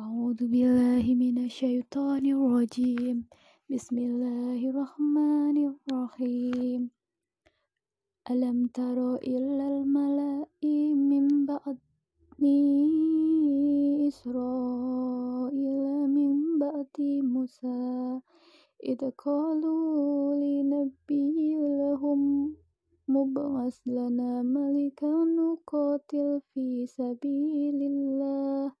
أعوذ بالله من الشيطان الرجيم. بسم الله الرحمن الرحيم. ألم تر إلى الملأ من بني إسرائيل من بعد موسى إذ قالوا لنبي لهم مبعث لنا ملكا نقاتل في سبيل الله.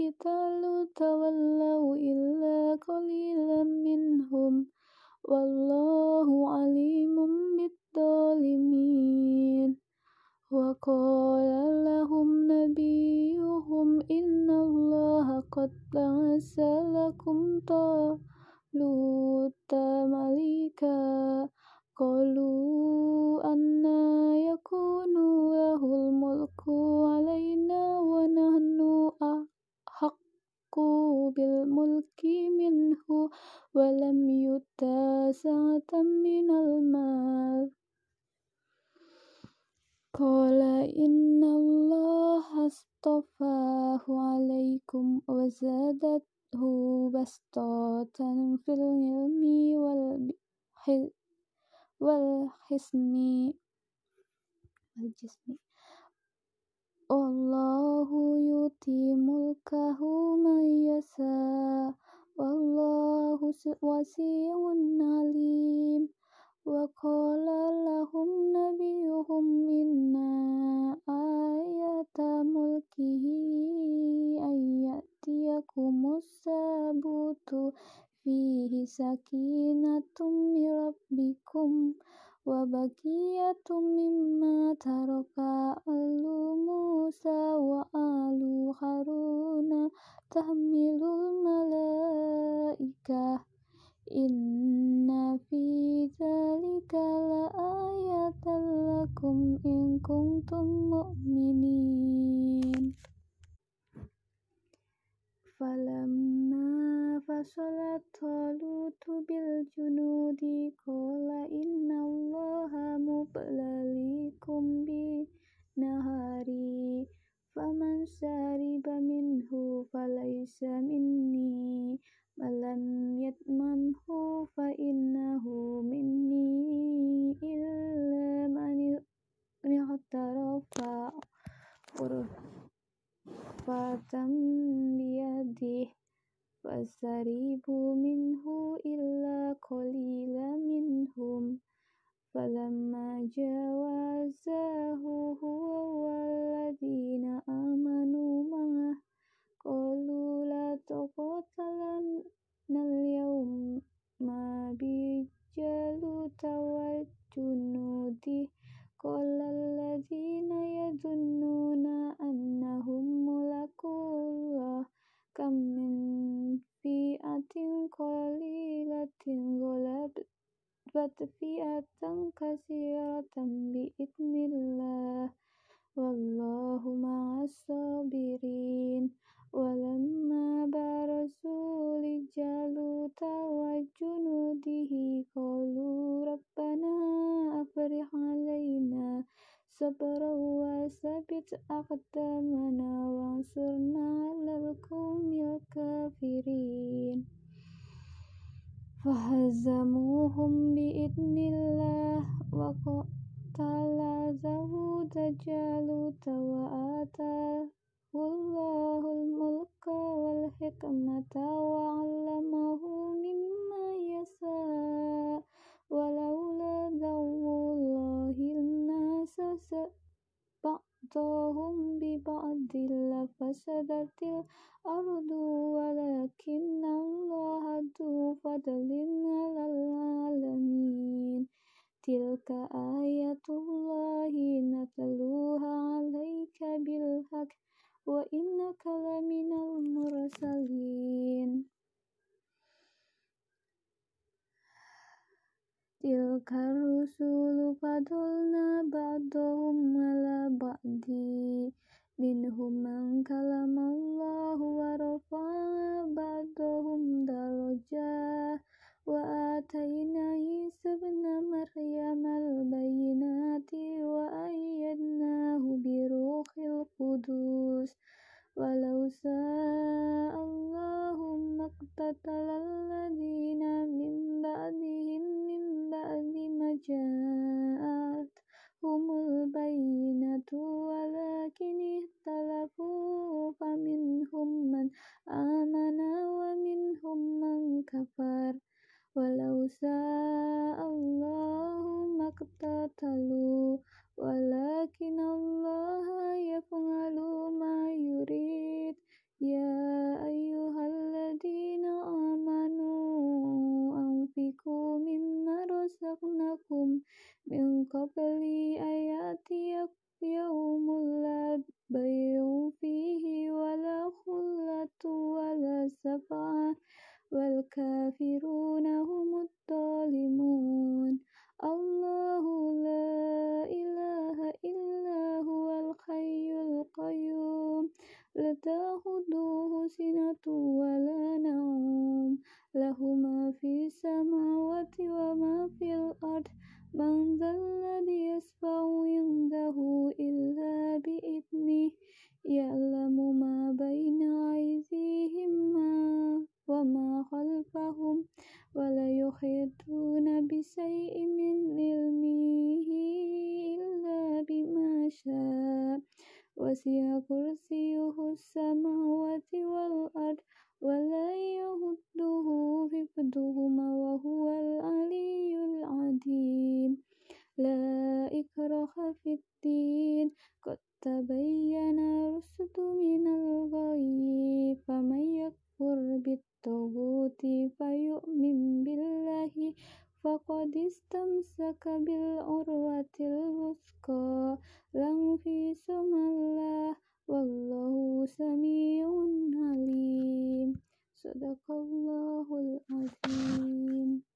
القتال تولوا إلا قليلا منهم والله عليم بالظالمين. وقال لهم نبيهم إن الله قد بعث لكم طالوت ملكا. قالوا أنا يكون له الملك علينا من المال قال إن الله اصطفاه عليكم وزادته بسطة في العلم والحسن والجسم. والله يؤتي ملكه من يشاء. والله واسع عليم. وقال لهم نبيهم إن آية ملكه أن يأتيكم السبت فيه سكينة من ربكم وبقية مما ترك آل موسى وآل هارون. تحمل الملائكة إن في ذلك لآية لكم إن كنتم مؤمنين فلما فصل طالوت بالجنود قال إن الله مبتليكم بيده فشربوا منه إلا قليلا منهم. فلما جاوزه غلبت فئة كثيرة بإذن الله والله مع الصابرين ولما برزوا لجالوت وجنوده قالوا ربنا أفرغ علينا صبرا وثبت أقدامنا وانصرنا على القوم الكافرين فهزموهم بإذن الله وقتل داود جالوت وآتاه الله الملك والحكمة وعلمه مما يشاء ولولا دعو الله الناس بعضهم ببعض لفسدت الأرض الله fadlin 'alal 'alamin. Tilka ayatullahi natluha 'alaika bil haqq wa innaka laminal mursalin. Tilka rusulu fadulna ba'dahum ala ba'di Minhum man kalamallah شاء اللهم اقتتل الذين من بعدهم من بعد ما جاءتهم البينة ولكن اختلفوا فمنهم من آمن ومنهم من كفر وسع كرسيه السماوات والأرض ولا يهده حفظهما وهو العلي العظيم. لا إكره في الدين. قد تبين تمسك بالعروة الوثقى لا انفصام والله سميع عليم. صدق الله العظيم.